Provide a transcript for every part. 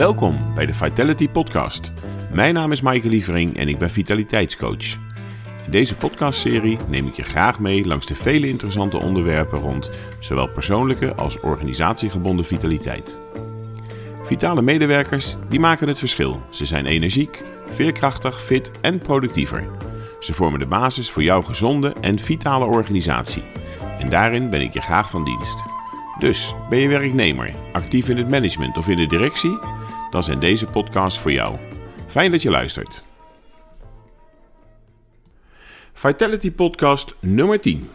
Welkom bij de Vitality Podcast. Mijn naam is Maaike Lievering en ik ben vitaliteitscoach. In deze podcastserie neem ik je graag mee langs de vele interessante onderwerpen rond zowel persoonlijke als organisatiegebonden vitaliteit. Vitale medewerkers die maken het verschil. Ze zijn energiek, veerkrachtig, fit en productiever. Ze vormen de basis voor jouw gezonde en vitale organisatie. En daarin ben ik je graag van dienst. Dus ben je werknemer, actief in het management of in de directie? Dan zijn deze podcasts voor jou. Fijn dat je luistert. Vitality Podcast nummer 10.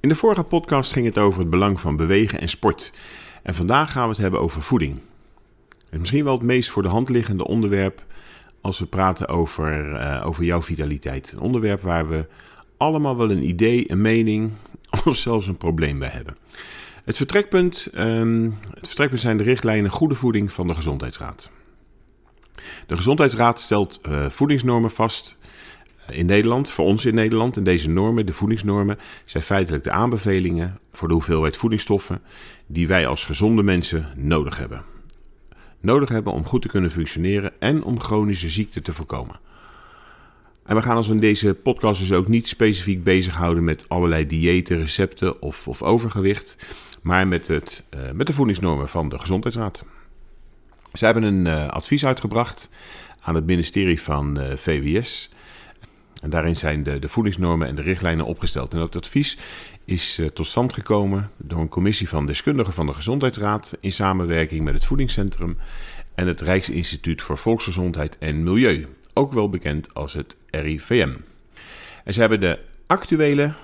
In de vorige podcast ging het over het belang van bewegen en sport. En vandaag gaan we het hebben over voeding. Het misschien wel het meest voor de hand liggende onderwerp als we praten over, uh, over jouw vitaliteit. Een onderwerp waar we allemaal wel een idee, een mening of zelfs een probleem bij hebben. Het vertrekpunt, um, het vertrekpunt zijn de richtlijnen goede voeding van de Gezondheidsraad. De Gezondheidsraad stelt uh, voedingsnormen vast eh, in Nederland, voor ons in Nederland. En deze normen, de voedingsnormen, zijn feitelijk de aanbevelingen voor de hoeveelheid voedingsstoffen die wij als gezonde mensen nodig hebben. Nodig hebben om goed te kunnen functioneren en om chronische ziekten te voorkomen. En we gaan ons in deze podcast dus ook niet specifiek bezighouden met allerlei diëten, recepten of, of overgewicht maar met, het, uh, met de voedingsnormen van de Gezondheidsraad. Ze hebben een uh, advies uitgebracht aan het ministerie van eh, VWS. En daarin zijn de, de voedingsnormen en de richtlijnen opgesteld. En dat advies is tot stand gekomen door een commissie van deskundigen van de Gezondheidsraad in samenwerking met het Voedingscentrum en het Rijksinstituut voor Volksgezondheid en Milieu, ook wel bekend als het RIVM. En ze hebben de actuele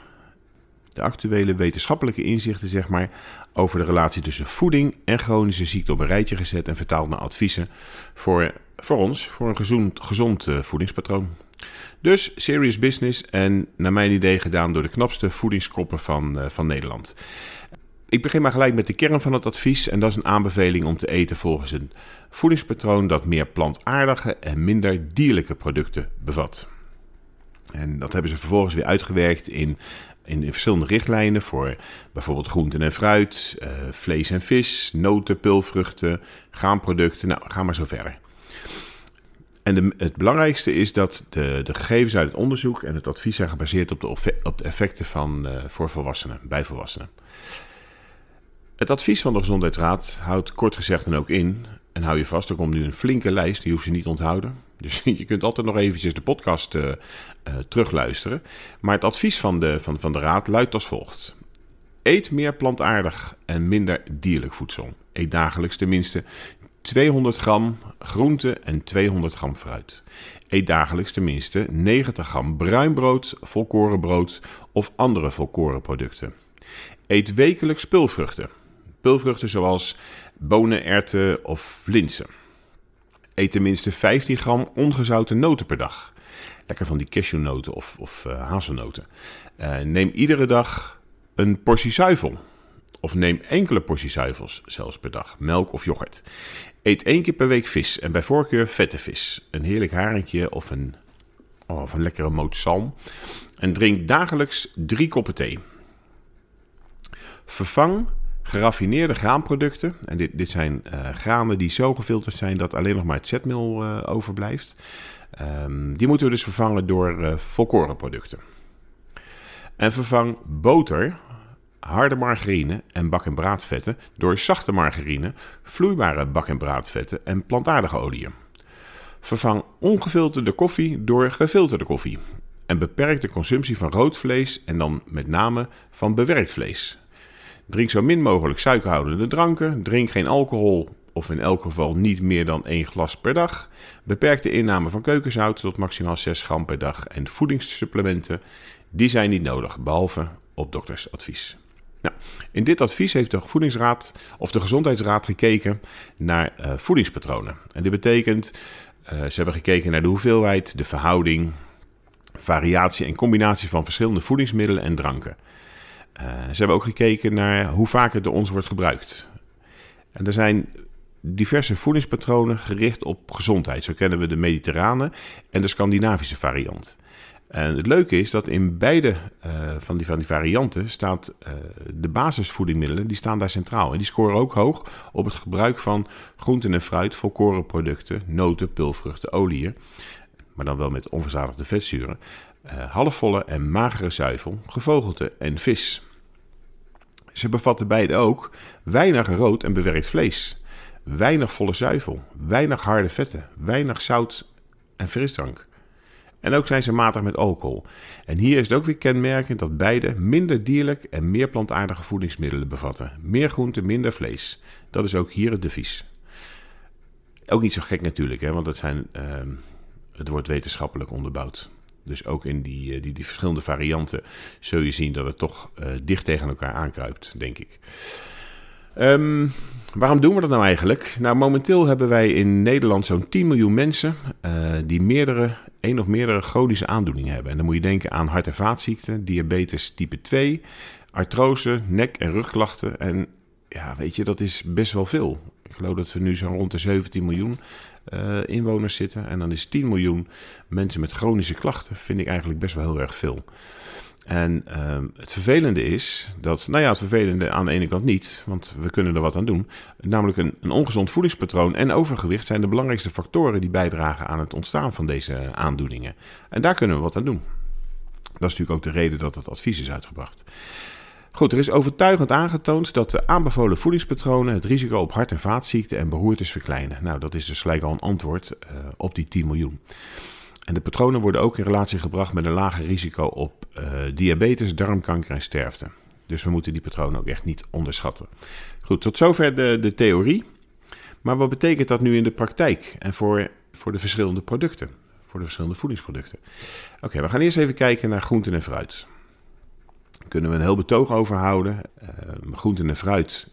de actuele wetenschappelijke inzichten zeg maar, over de relatie tussen voeding en chronische ziekte op een rijtje gezet en vertaald naar adviezen voor, voor ons, voor een gezond, gezond uh, voedingspatroon. Dus serious business en naar mijn idee gedaan door de knapste voedingskoppen van, uh, van Nederland. Ik begin maar gelijk met de kern van het advies en dat is een aanbeveling om te eten volgens een voedingspatroon dat meer plantaardige en minder dierlijke producten bevat. En dat hebben ze vervolgens weer uitgewerkt in in, verschillende richtlijnen voor bijvoorbeeld groenten en fruit, uh, vlees en vis, noten, pulvruchten, graanproducten. Nou, ga maar zo verder. En de, het belangrijkste is dat de, de gegevens uit het onderzoek en het advies zijn gebaseerd op de, op de effecten van, uh, voor volwassenen, bij volwassenen. Het advies van de Gezondheidsraad houdt kort gezegd dan ook in, en hou je vast, er komt nu een flinke lijst, die hoef je niet te onthouden. Dus je kunt altijd nog eventjes de podcast uh, uh, terugluisteren. Maar het advies van de, van, van de raad luidt als volgt. Eet meer plantaardig en minder dierlijk voedsel. Eet dagelijks tenminste 200 gram groente en 200 gram fruit. Eet dagelijks tenminste 90 gram bruinbrood, volkorenbrood of andere volkorenproducten. Eet wekelijks pulvruchten. Pulvruchten zoals bonen, erwten of linzen. Eet tenminste 15 gram ongezouten noten per dag. Lekker van die cashewnoten of, of uh, hazelnoten. Uh, neem iedere dag een portie zuivel. Of neem enkele portie zuivels zelfs per dag. Melk of yoghurt. Eet één keer per week vis en bij voorkeur vette vis. Een heerlijk haringje of een, oh, of een lekkere moot zalm. En drink dagelijks drie koppen thee. Vervang geraffineerde graanproducten. En dit, dit zijn uh, granen die zo gefilterd zijn dat alleen nog maar het zetmeel uh, overblijft. Um, die moeten we dus vervangen door uh, volkorenproducten. En vervang boter, harde margarine en bak- en braadvetten door zachte margarine, vloeibare bak- en braadvetten en plantaardige oliën. Vervang ongefilterde koffie door gefilterde koffie. En beperk de consumptie van rood vlees en dan met name van bewerkt vlees. Drink zo min mogelijk suikerhoudende dranken. Drink geen alcohol of in elk geval niet meer dan één glas per dag. Beperk de inname van keukenzout tot maximaal 6 gram per dag. En voedingssupplementen, die zijn niet nodig, behalve op doktersadvies. Nou, in dit advies heeft de Voedingsraad of de Gezondheidsraad gekeken naar uh, voedingspatronen. En dit betekent, uh, ze hebben gekeken naar de hoeveelheid, de verhouding, variatie en combinatie van verschillende voedingsmiddelen en dranken. Uh, ze hebben ook gekeken naar hoe vaak het door ons wordt gebruikt. En er zijn diverse voedingspatronen gericht op gezondheid. Zo kennen we de mediterrane en de Scandinavische variant. En het leuke is dat in beide van, die, van die varianten staat de basisvoedingmiddelen, die staan daar centraal. En die scoren ook hoog op het gebruik van groenten en fruit, volkorenproducten, noten, pulvruchten, oliën. Maar dan wel met onverzadigde vetzuren. halfvolle en magere zuivel, gevogelte en vis. Ze bevatten beide ook weinig rood en bewerkt vlees, weinig volle zuivel, weinig harde vetten, weinig zout en frisdrank. En ook zijn ze matig met alcohol. En hier is het ook weer kenmerkend dat beide minder dierlijk en meer plantaardige voedingsmiddelen bevatten. Meer groente, minder vlees. Dat is ook hier het devies. Ook niet zo gek natuurlijk, hè, want het, zijn, uh, het wordt wetenschappelijk onderbouwd. Dus ook in die, eh, die, die verschillende varianten zul je zien dat het toch uh, dicht tegen elkaar aankruipt, denk ik. Um, waarom doen we dat nou eigenlijk? Nou, momenteel hebben wij in Nederland zo'n 10 miljoen mensen uh, die meerdere, één of meerdere chronische aandoeningen hebben. En dan moet je denken aan hart- en vaatziekten, diabetes type 2, artrose, nek- en rugklachten. En ja, weet je, dat is best wel veel. Ik geloof dat we nu zo rond de 17 miljoen uh, inwoners zitten. En dan is 10 miljoen mensen met chronische klachten, vind ik eigenlijk best wel heel erg veel. En uh, het vervelende is dat, nou ja, het vervelende aan de ene kant niet, want we kunnen er wat aan doen. Namelijk een, een ongezond voedingspatroon en overgewicht zijn de belangrijkste factoren die bijdragen aan het ontstaan van deze aandoeningen. En daar kunnen we wat aan doen. Dat is natuurlijk ook de reden dat het advies is uitgebracht. Goed, er is overtuigend aangetoond dat de aanbevolen voedingspatronen het risico op hart- en vaatziekten en beroertes verkleinen. Nou, dat is dus gelijk al een antwoord uh, op die 10 miljoen. En de patronen worden ook in relatie gebracht met een lager risico op uh, diabetes, darmkanker en sterfte. Dus we moeten die patronen ook echt niet onderschatten. Goed, tot zover de, de theorie. Maar wat betekent dat nu in de praktijk en voor, voor de verschillende producten? Voor de verschillende voedingsproducten. Oké, we gaan eerst even kijken naar groenten en fruit kunnen we een heel betoog over houden. Uh, groenten en fruit.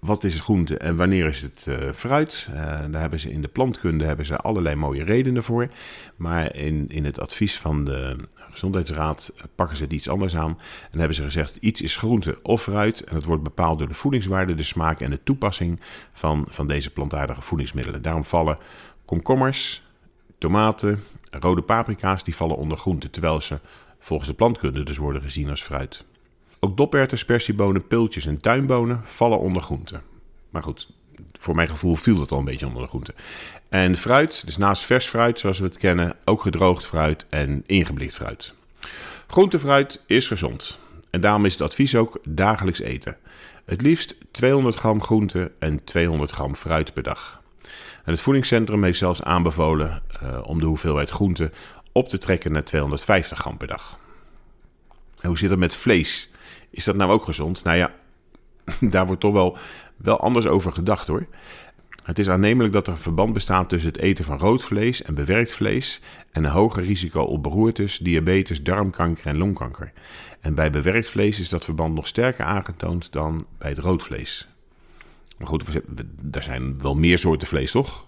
Wat is groente en wanneer is het uh, fruit? Uh, daar hebben ze in de plantkunde hebben ze allerlei mooie redenen voor. Maar in, in het advies van de Gezondheidsraad pakken ze het iets anders aan. En hebben ze gezegd: iets is groente of fruit. En dat wordt bepaald door de voedingswaarde, de smaak en de toepassing van, van deze plantaardige voedingsmiddelen. Daarom vallen komkommers, tomaten, rode paprika's, die vallen onder groente. Terwijl ze volgens de plantkunde dus worden gezien als fruit. Ook doperwten, spersiebonen, piltjes en tuinbonen vallen onder groenten. Maar goed, voor mijn gevoel viel dat al een beetje onder de groenten. En fruit, dus naast vers fruit zoals we het kennen, ook gedroogd fruit en ingeblikt fruit. Groentefruit is gezond. En daarom is het advies ook dagelijks eten. Het liefst 200 gram groente en 200 gram fruit per dag. Het voedingscentrum heeft zelfs aanbevolen uh, om de hoeveelheid groente op te trekken naar 250 gram per dag. Hoe zit het met vlees? Is dat nou ook gezond? Nou ja, daar wordt toch wel, wel anders over gedacht hoor. Het is aannemelijk dat er een verband bestaat tussen het eten van rood vlees en bewerkt vlees en een hoger risico op beroertes, diabetes, darmkanker en longkanker. En bij bewerkt vlees is dat verband nog sterker aangetoond dan bij het rood vlees. Maar goed, er zijn wel meer soorten vlees, toch?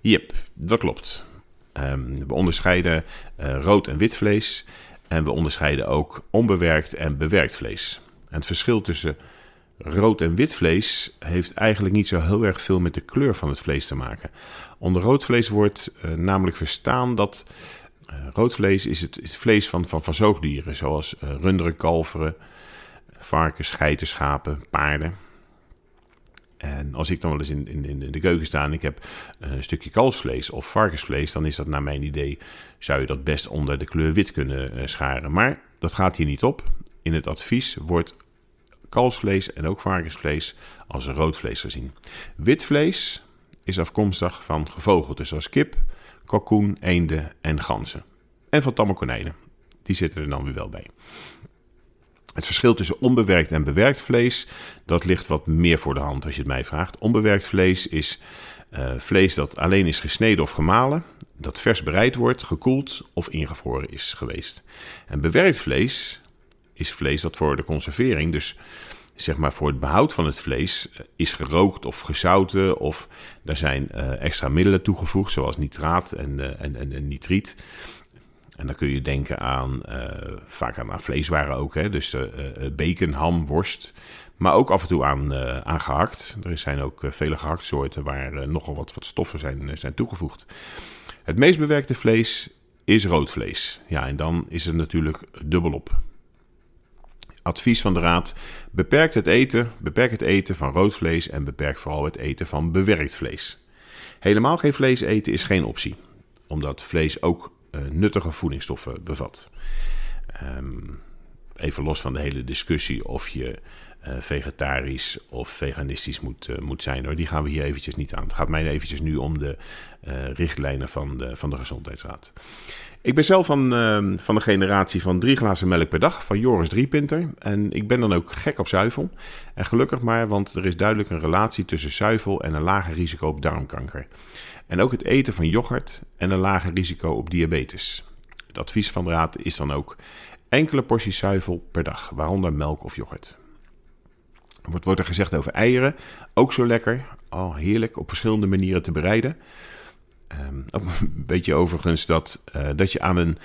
Jep, dat klopt. Um, we onderscheiden uh, rood en wit vlees. En we onderscheiden ook onbewerkt en bewerkt vlees. En het verschil tussen rood en wit vlees heeft eigenlijk niet zo heel erg veel met de kleur van het vlees te maken. Onder rood vlees wordt uh, namelijk verstaan dat uh, rood vlees is het, is vlees van, van, van zoogdieren, zoals runderen, kalveren, varkens, geiten, schapen, paarden. En als ik dan wel eens in, in, in de keuken sta en ik heb een stukje kalfsvlees of varkensvlees, dan is dat naar mijn idee, zou je dat best onder de kleur wit kunnen uh, scharen. Maar dat gaat hier niet op. In het advies wordt kalfsvlees en ook varkensvlees als rood vlees gezien. Wit vlees is afkomstig van gevogelte zoals kip, kalkoen, eenden en ganzen. En van tamme konijnen. Die zitten er dan weer wel bij. Het verschil tussen onbewerkt en bewerkt vlees, dat ligt wat meer voor de hand als je het mij vraagt. Onbewerkt vlees is uh, vlees dat alleen is gesneden of gemalen, dat vers bereid wordt, gekoeld of ingevroren is geweest. En bewerkt vlees is vlees dat voor de conservering, dus zeg maar voor het behoud van het vlees, uh, is gerookt of gezouten of daar zijn uh, extra middelen toegevoegd, zoals nitraat en, en, en, en nitriet. En dan kun je denken aan, uh, vaak aan, vleeswaren ook, hè? dus uh, bacon, ham, worst. Maar ook af en toe aan, aan gehakt. Er zijn ook vele gehaktsoorten waar nogal wat, wat stoffen zijn, zijn toegevoegd. Het meest bewerkte vlees is rood vlees. Ja, en dan is het natuurlijk dubbelop. Advies van de Raad: beperk het eten, beperk het eten van rood vlees en beperk vooral het eten van bewerkt vlees. Helemaal geen vlees eten is geen optie, omdat vlees ook nuttige voedingsstoffen bevat. Um, even los van de hele discussie of je vegetarisch of veganistisch moet, uh, moet zijn. Hoor. Die gaan we hier eventjes niet aan. Het gaat mij eventjes nu om de uh, richtlijnen van de, van de Gezondheidsraad. Ik ben zelf van, ehm, van de generatie van drie glazen melk per dag van Joris Driepinter. En ik ben dan ook gek op zuivel. En gelukkig maar, want er is duidelijk een relatie tussen zuivel en een lager risico op darmkanker. En ook het eten van yoghurt en een lager risico op diabetes. Het advies van de raad is dan ook enkele porties zuivel per dag, waaronder melk of yoghurt. Wordt, wordt er gezegd over eieren, ook zo lekker, oh heerlijk, op verschillende manieren te bereiden. Um, weet je overigens dat, uh, dat je aan een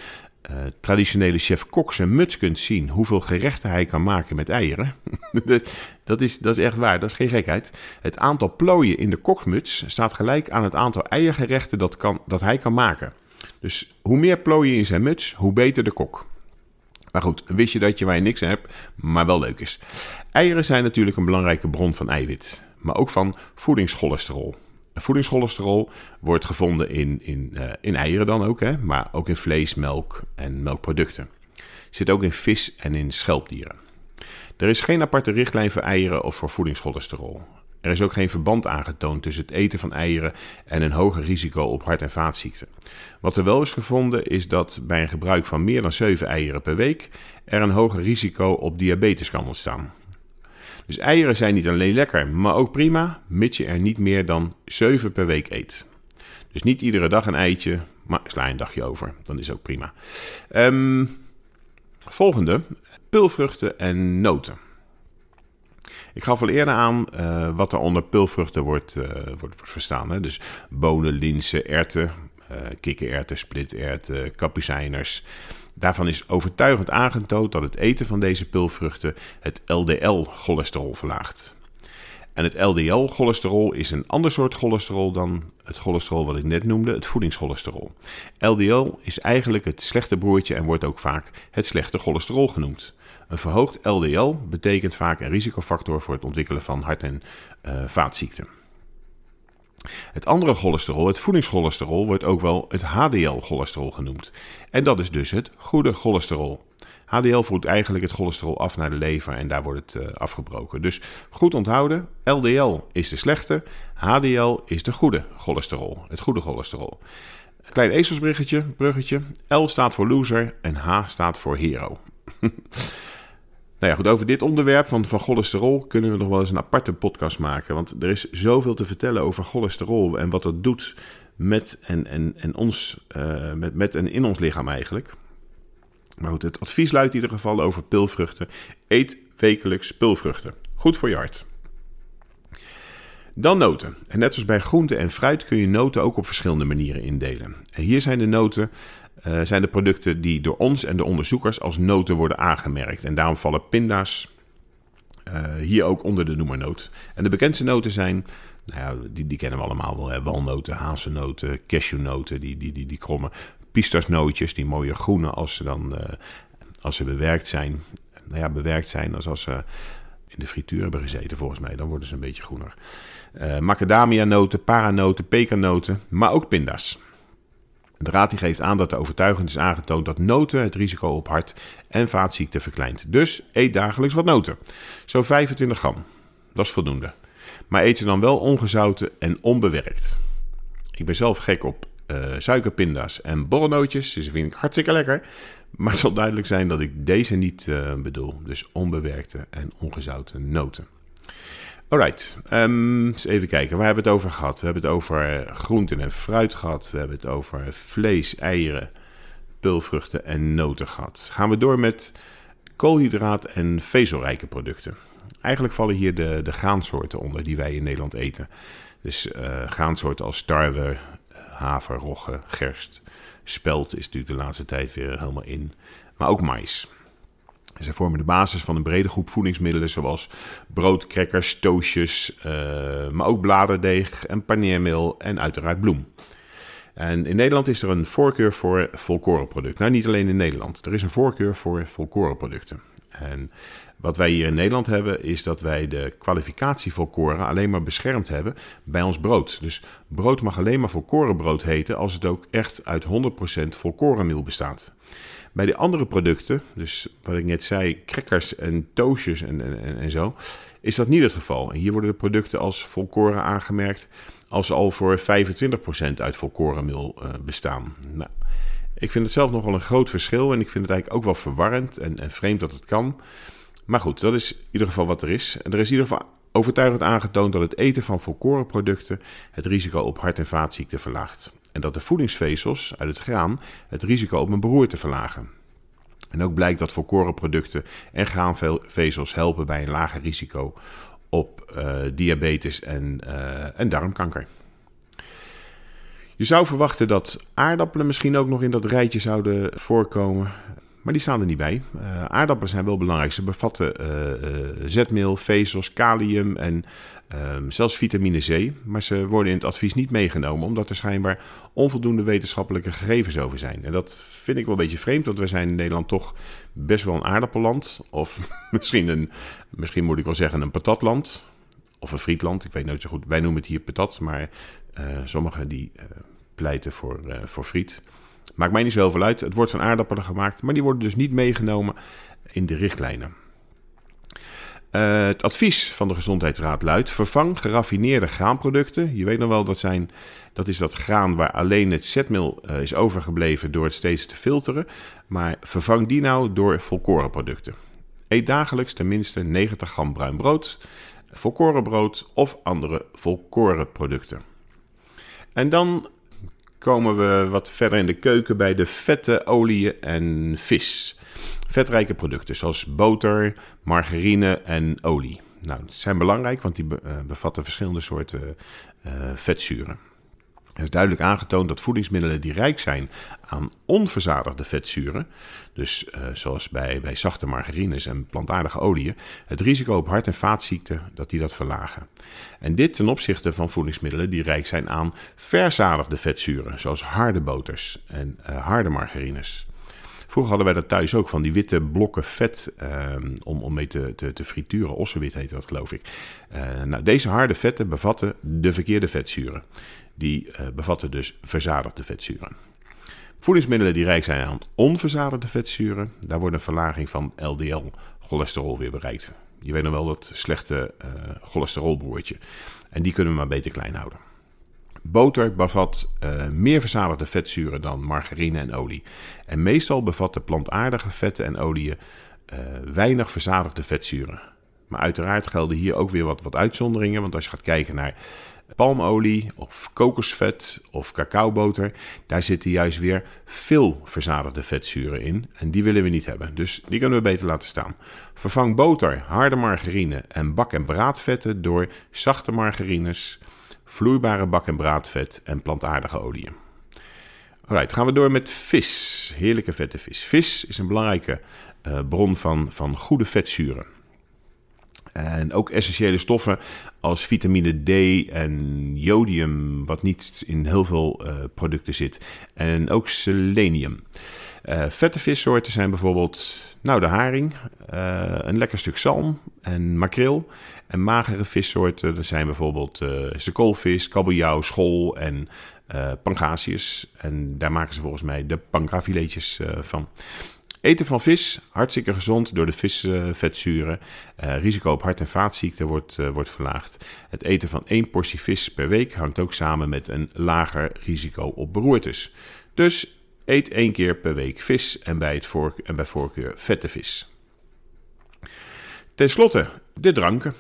uh, traditionele chef-kok zijn muts kunt zien hoeveel gerechten hij kan maken met eieren. dat, is, dat is echt waar, dat is geen gekheid. Het aantal plooien in de koksmuts staat gelijk aan het aantal eiergerechten dat, kan, dat hij kan maken. Dus hoe meer plooien in zijn muts, hoe beter de kok. Maar goed, wist je dat je waar niks hebt, maar wel leuk is. Eieren zijn natuurlijk een belangrijke bron van eiwit, maar ook van voedingscholesterol. Voedingscholesterol wordt gevonden in, in, uh, in eieren dan ook, hè, maar ook in vlees, melk en melkproducten. Zit ook in vis en in schelpdieren. Er is geen aparte richtlijn voor eieren of voor voedingscholesterol. Er is ook geen verband aangetoond tussen het eten van eieren en een hoger risico op hart- en vaatziekten. Wat er wel is gevonden is dat bij een gebruik van meer dan 7 eieren per week er een hoger risico op diabetes kan ontstaan. Dus eieren zijn niet alleen lekker, maar ook prima, mits je er niet meer dan 7 per week eet. Dus niet iedere dag een eitje, maar sla een dagje over, dan is ook prima. Um, volgende, pulvruchten en noten. Ik gaf al eerder aan uh, wat er onder pulvruchten wordt, uh, wordt, wordt verstaan. Hè? Dus bonen, linzen, erwten, uh, kikkererwten, splitterwten, kapucijners. Daarvan is overtuigend aangetoond dat het eten van deze pulvruchten het LDL-cholesterol verlaagt. En het LDL-cholesterol is een ander soort cholesterol dan het cholesterol wat ik net noemde, het voedingscholesterol. LDL is eigenlijk het slechte broertje en wordt ook vaak het slechte cholesterol genoemd. Een verhoogd LDL betekent vaak een risicofactor voor het ontwikkelen van hart- en uh, vaatziekten. Het andere cholesterol, het voedingscholesterol, wordt ook wel het HDL-cholesterol genoemd. En dat is dus het goede cholesterol. HDL voert eigenlijk het cholesterol af naar de lever en daar wordt het uh, afgebroken. Dus goed onthouden, LDL is de slechte, HDL is de goede cholesterol, het goede cholesterol. Klein ezelsbruggetje, bruggetje. L staat voor loser en H staat voor hero. Nou ja, goed, over dit onderwerp van, van cholesterol kunnen we nog wel eens een aparte podcast maken. Want er is zoveel te vertellen over cholesterol en wat het doet met en, en, en ons, uh, met, met en in ons lichaam eigenlijk. Maar goed, het advies luidt in ieder geval over pilvruchten. Eet wekelijks pilvruchten. Goed voor je hart. Dan noten. En net zoals bij groente en fruit kun je noten ook op verschillende manieren indelen. En hier zijn de noten uh, zijn de producten die door ons en de onderzoekers als noten worden aangemerkt. En daarom vallen pinda's uh, hier ook onder de noemernoot. En de bekendste noten zijn, nou ja, die, die kennen we allemaal wel, hè? walnoten, hazelnoten, cashewnoten, die, die, die, die kromme pistasnootjes, die mooie groene als ze dan uh, als ze bewerkt zijn. Nou ja, bewerkt zijn als als ze in de frituur hebben gezeten volgens mij, dan worden ze een beetje groener. macadamia-noten, paranoten, pekanoten, maar ook pinda's. De raad die geeft aan dat de overtuigend is aangetoond dat noten het risico op hart- en vaatziekten verkleint. Dus eet dagelijks wat noten. Zo'n 25 gram. Dat is voldoende. Maar eet ze dan wel ongezouten en onbewerkt. Ik ben zelf gek op uh, suikerpinda's en borrelnootjes. Ze vind ik hartstikke lekker. Maar het zal duidelijk zijn dat ik deze niet uh, bedoel. Dus onbewerkte en ongezouten noten. Alright, um, eens even kijken. Waar hebben we het over gehad? We hebben het over groenten en fruit gehad. We hebben het over vlees, eieren, pulvruchten en noten gehad. Gaan we door met koolhydraat- en vezelrijke producten. Eigenlijk vallen hier de, de graansoorten onder die wij in Nederland eten. Dus uh, graansoorten als tarwe, haver, rogge, gerst. Spelt is natuurlijk de laatste tijd weer helemaal in. Maar ook mais. Zij vormen de basis van een brede groep voedingsmiddelen zoals brood, crackers, toastjes, uh, maar ook bladerdeeg en paneermeel en uiteraard bloem. En in Nederland is er een voorkeur voor volkorenproducten. Nou, niet alleen in Nederland. Er is een voorkeur voor volkorenproducten. En wat wij hier in Nederland hebben, is dat wij de kwalificatie volkoren alleen maar beschermd hebben bij ons brood. Dus brood mag alleen maar volkorenbrood heten als het ook echt uit 100% volkorenmeel bestaat. Bij de andere producten, dus wat ik net zei, crackers en toastjes en, en, en zo, is dat niet het geval. Hier worden de producten als volkoren aangemerkt als ze al voor 25% uit volkorenmeel uh, bestaan. Nou, ik vind het zelf nog wel een groot verschil en ik vind het eigenlijk ook wel verwarrend en, en vreemd dat het kan. Maar goed, dat is in ieder geval wat er is. Er is in ieder geval overtuigend aangetoond dat het eten van volkorenproducten het risico op hart- en vaatziekten verlaagt. En dat de voedingsvezels uit het graan het risico op een beroerte verlagen. En ook blijkt dat volkorenproducten en graanvezels helpen bij een lager risico op uh, diabetes en, uh, en darmkanker. Je zou verwachten dat aardappelen misschien ook nog in dat rijtje zouden voorkomen. Maar die staan er niet bij. Uh, aardappelen zijn wel belangrijk. Ze bevatten uh, zetmeel, vezels, kalium en ehm, zelfs vitamine C. Maar ze worden in het advies niet meegenomen, omdat er schijnbaar onvoldoende wetenschappelijke gegevens over zijn. En dat vind ik wel een beetje vreemd, want we zijn in Nederland toch best wel een aardappelland. Of misschien, een, misschien moet ik wel zeggen een patatland. Of een frietland, ik weet nooit zo goed. Wij noemen het hier patat, maar sommigen die pleiten voor, voor friet. Maakt mij niet zo heel uit. Het wordt van aardappelen gemaakt, maar die worden dus niet meegenomen in de richtlijnen. Uh, het advies van de Gezondheidsraad luidt: vervang geraffineerde graanproducten. Je weet nog wel, dat, zijn, dat is dat graan waar alleen het zetmeel uh, is overgebleven door het steeds te filteren. Maar vervang die nou door volkorenproducten. Eet dagelijks tenminste 90 gram bruin brood, volkorenbrood of andere volkorenproducten. En dan komen we wat verder in de keuken bij de vette, oliën en vis. Vetrijke producten zoals boter, margarine en olie. Nou, die zijn belangrijk, want die eh, bevatten verschillende soorten uh, vetzuren. Er is duidelijk aangetoond dat voedingsmiddelen die rijk zijn aan onverzadigde vetzuren, dus uh, zoals bij, bij zachte margarines en plantaardige oliën, het risico op hart- en vaatziekten dat die dat verlagen. En dit ten opzichte van voedingsmiddelen die rijk zijn aan verzadigde vetzuren, zoals harde boters en uh, harde margarines. Vroeger hadden wij dat thuis ook van die witte blokken vet um, om, om mee te, te, te frituren. Ossenwit heette dat, geloof ik. Uh, nou, deze harde vetten bevatten de verkeerde vetzuren. Die uh, bevatten dus verzadigde vetzuren. Voedingsmiddelen die rijk zijn aan onverzadigde vetzuren, daar wordt een verlaging van LDL-cholesterol weer bereikt. Je weet nog wel dat slechte uh, cholesterolbroertje. En die kunnen we maar beter klein houden. Boter bevat uh, meer verzadigde vetzuren dan margarine en olie. En meestal bevatten plantaardige vetten en oliën weinig verzadigde vetzuren. Maar uiteraard gelden hier ook weer wat, wat uitzonderingen. Want als je gaat kijken naar palmolie of kokosvet of cacaoboter, daar zitten juist weer veel verzadigde vetzuren in. En die willen we niet hebben. Dus die kunnen we beter laten staan. Vervang boter, harde margarine en bak- en braadvetten door zachte margarines vloeibare bak- en braadvet en plantaardige oliën. Alright, gaan we door met vis. Heerlijke vette vis. Vis is een belangrijke uh, bron van, van goede vetzuren. En ook essentiële stoffen als vitamine D en jodium, wat niet in heel veel uh, producten zit. En ook selenium. Uh, vette vissoorten zijn bijvoorbeeld nou, de haring, uh, een lekker stuk zalm en makreel. En magere vissoorten, zijn bijvoorbeeld uh, koolvis, kabeljauw, school en uh, pangasius. En daar maken ze volgens mij de pangrafiletjes van. Eten van vis, hartstikke gezond door de visvetzuren. risico op hart- en vaatziekten wordt, wordt verlaagd. Het eten van één portie vis per week hangt ook samen met een lager risico op beroertes. Dus Eet één keer per week vis en bij, het en bij voorkeur vette vis. Ten slotte, de dranken.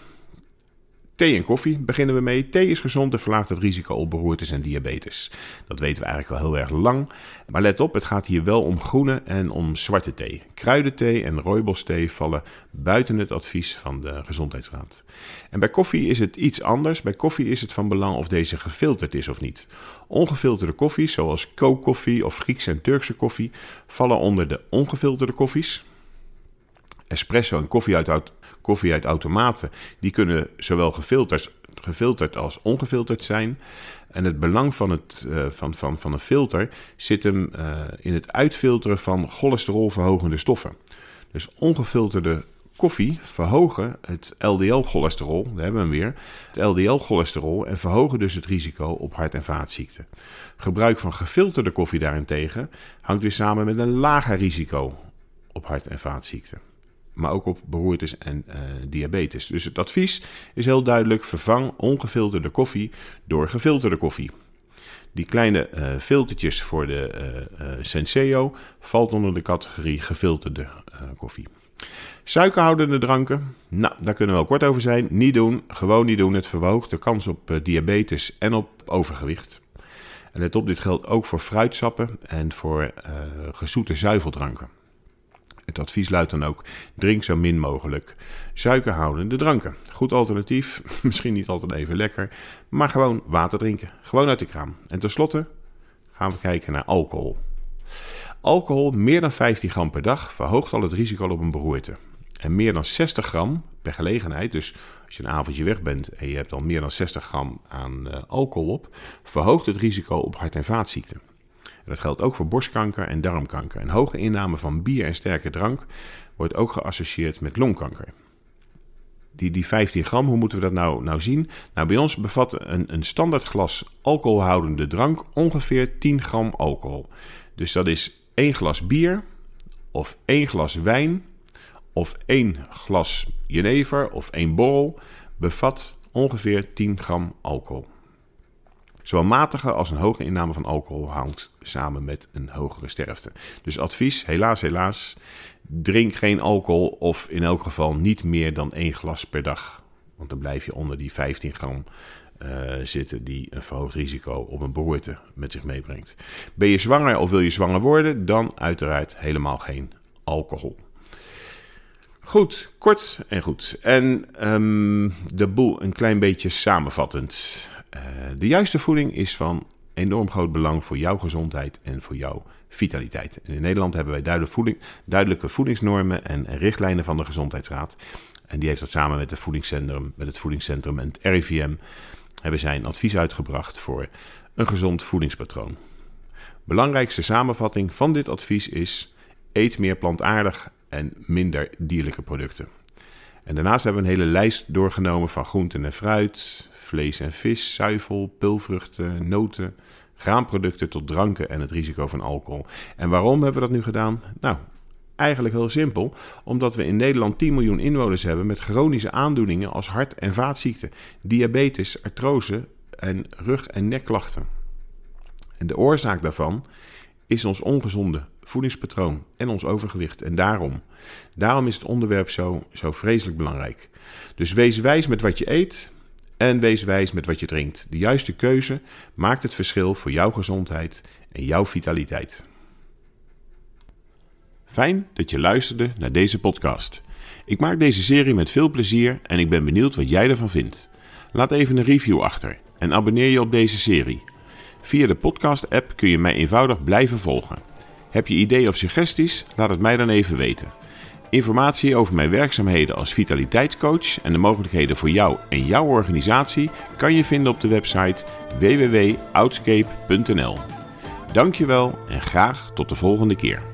Thee en koffie beginnen we mee. Thee is gezond en verlaagt het risico op beroertes en diabetes. Dat weten we eigenlijk al heel erg lang. Maar let op, het gaat hier wel om groene en om zwarte thee. Kruidenthee en rooibosthee vallen buiten het advies van de Gezondheidsraad. En bij koffie is het iets anders. Bij koffie is het van belang of deze gefilterd is of niet. Ongefilterde koffies, zoals kookkoffie of Griekse en Turkse koffie, vallen onder de ongefilterde koffies espresso en koffie uit, koffie uit automaten, die kunnen zowel gefilterd, als ongefilterd zijn. En het belang van, het, uh, van, van, van een filter zit hem uh, in het uitfilteren van cholesterolverhogende stoffen. Dus ongefilterde koffie verhogen het LDL-cholesterol, daar hebben we hem weer, het LDL-cholesterol en verhogen dus het risico op hart- en vaatziekten. Gebruik van gefilterde koffie daarentegen hangt weer samen met een lager risico op hart- en vaatziekten. Maar ook op beroertes en uh, diabetes. Dus het advies is heel duidelijk: vervang ongefilterde koffie door gefilterde koffie. Die kleine uh, filtertjes voor de uh, Senseo valt onder de categorie gefilterde koffie. Suikerhoudende dranken, nou, daar kunnen we wel kort over zijn. Niet doen, gewoon niet doen. Het verhoogt de kans op diabetes en op overgewicht. En let op, dit geldt ook voor fruitsappen en voor gezoete zuiveldranken. Het advies luidt dan ook: drink zo min mogelijk suikerhoudende dranken. Goed alternatief, misschien niet altijd even lekker, maar gewoon water drinken. Gewoon uit de kraan. En tenslotte gaan we kijken naar alcohol. Alcohol, meer dan 15 gram per dag, verhoogt al het risico op een beroerte. En meer dan 60 gram per gelegenheid, dus als je een avondje weg bent en je hebt al meer dan 60 gram aan uh, alcohol op, verhoogt het risico op hart- en vaatziekten. Dat geldt ook voor borstkanker en darmkanker. En hoge inname van bier en sterke drank wordt ook geassocieerd met longkanker. Die, die 15 gram, hoe moeten we dat nou, nou zien? Nou, bij ons bevat een, een standaard glas alcoholhoudende drank ongeveer 10 gram alcohol. Dus dat is één glas bier of één glas wijn of één glas jenever of één borrel bevat ongeveer 10 gram alcohol. Zowel matige als een hoge inname van alcohol hangt samen met een hogere sterfte. Dus advies, helaas, helaas, drink geen alcohol of in elk geval niet meer dan één glas per dag. Want dan blijf je onder die 15 gram uh, zitten die een verhoogd risico op een beroerte met zich meebrengt. Ben je zwanger of wil je zwanger worden, dan uiteraard helemaal geen alcohol. Goed, kort en goed. En um, de boel een klein beetje samenvattend. Uh, de juiste voeding is van enorm groot belang voor jouw gezondheid en voor jouw vitaliteit. In Nederland hebben wij duidelijke, voeding, duidelijke voedingsnormen en, en, richtlijnen van de Gezondheidsraad. En die heeft dat samen met, de voedingscentrum, met het voedingscentrum en het RIVM hebben zij een advies uitgebracht voor een gezond voedingspatroon. Belangrijkste samenvatting van dit advies is: eet meer plantaardig en minder dierlijke producten. En daarnaast hebben we een hele lijst doorgenomen van groenten en fruit, vlees en vis, zuivel, pulvruchten, noten, graanproducten tot dranken en het risico van alcohol. En waarom hebben we dat nu gedaan? Nou, eigenlijk heel simpel, omdat we in Nederland 10 miljoen inwoners hebben met chronische aandoeningen als hart- en vaatziekten, diabetes, artrose en rug- en nekklachten. En de oorzaak daarvan is ons ongezonde voedingspatroon en ons overgewicht. En daarom, daarom is het onderwerp zo, zo vreselijk belangrijk. Dus wees wijs met wat je eet en wees wijs met wat je drinkt. De juiste keuze maakt het verschil voor jouw gezondheid en jouw vitaliteit. Fijn dat je luisterde naar deze podcast. Ik maak deze serie met veel plezier en ik ben benieuwd wat jij ervan vindt. Laat even een review achter en abonneer je op deze serie. Via de podcast-app kun je mij eenvoudig blijven volgen. Heb je ideeën of suggesties? Laat het mij dan even weten. Informatie over mijn werkzaamheden als vitaliteitscoach en de mogelijkheden voor jou en jouw organisatie kan je vinden op de website www.outscape.nl. Dankjewel en graag tot de volgende keer.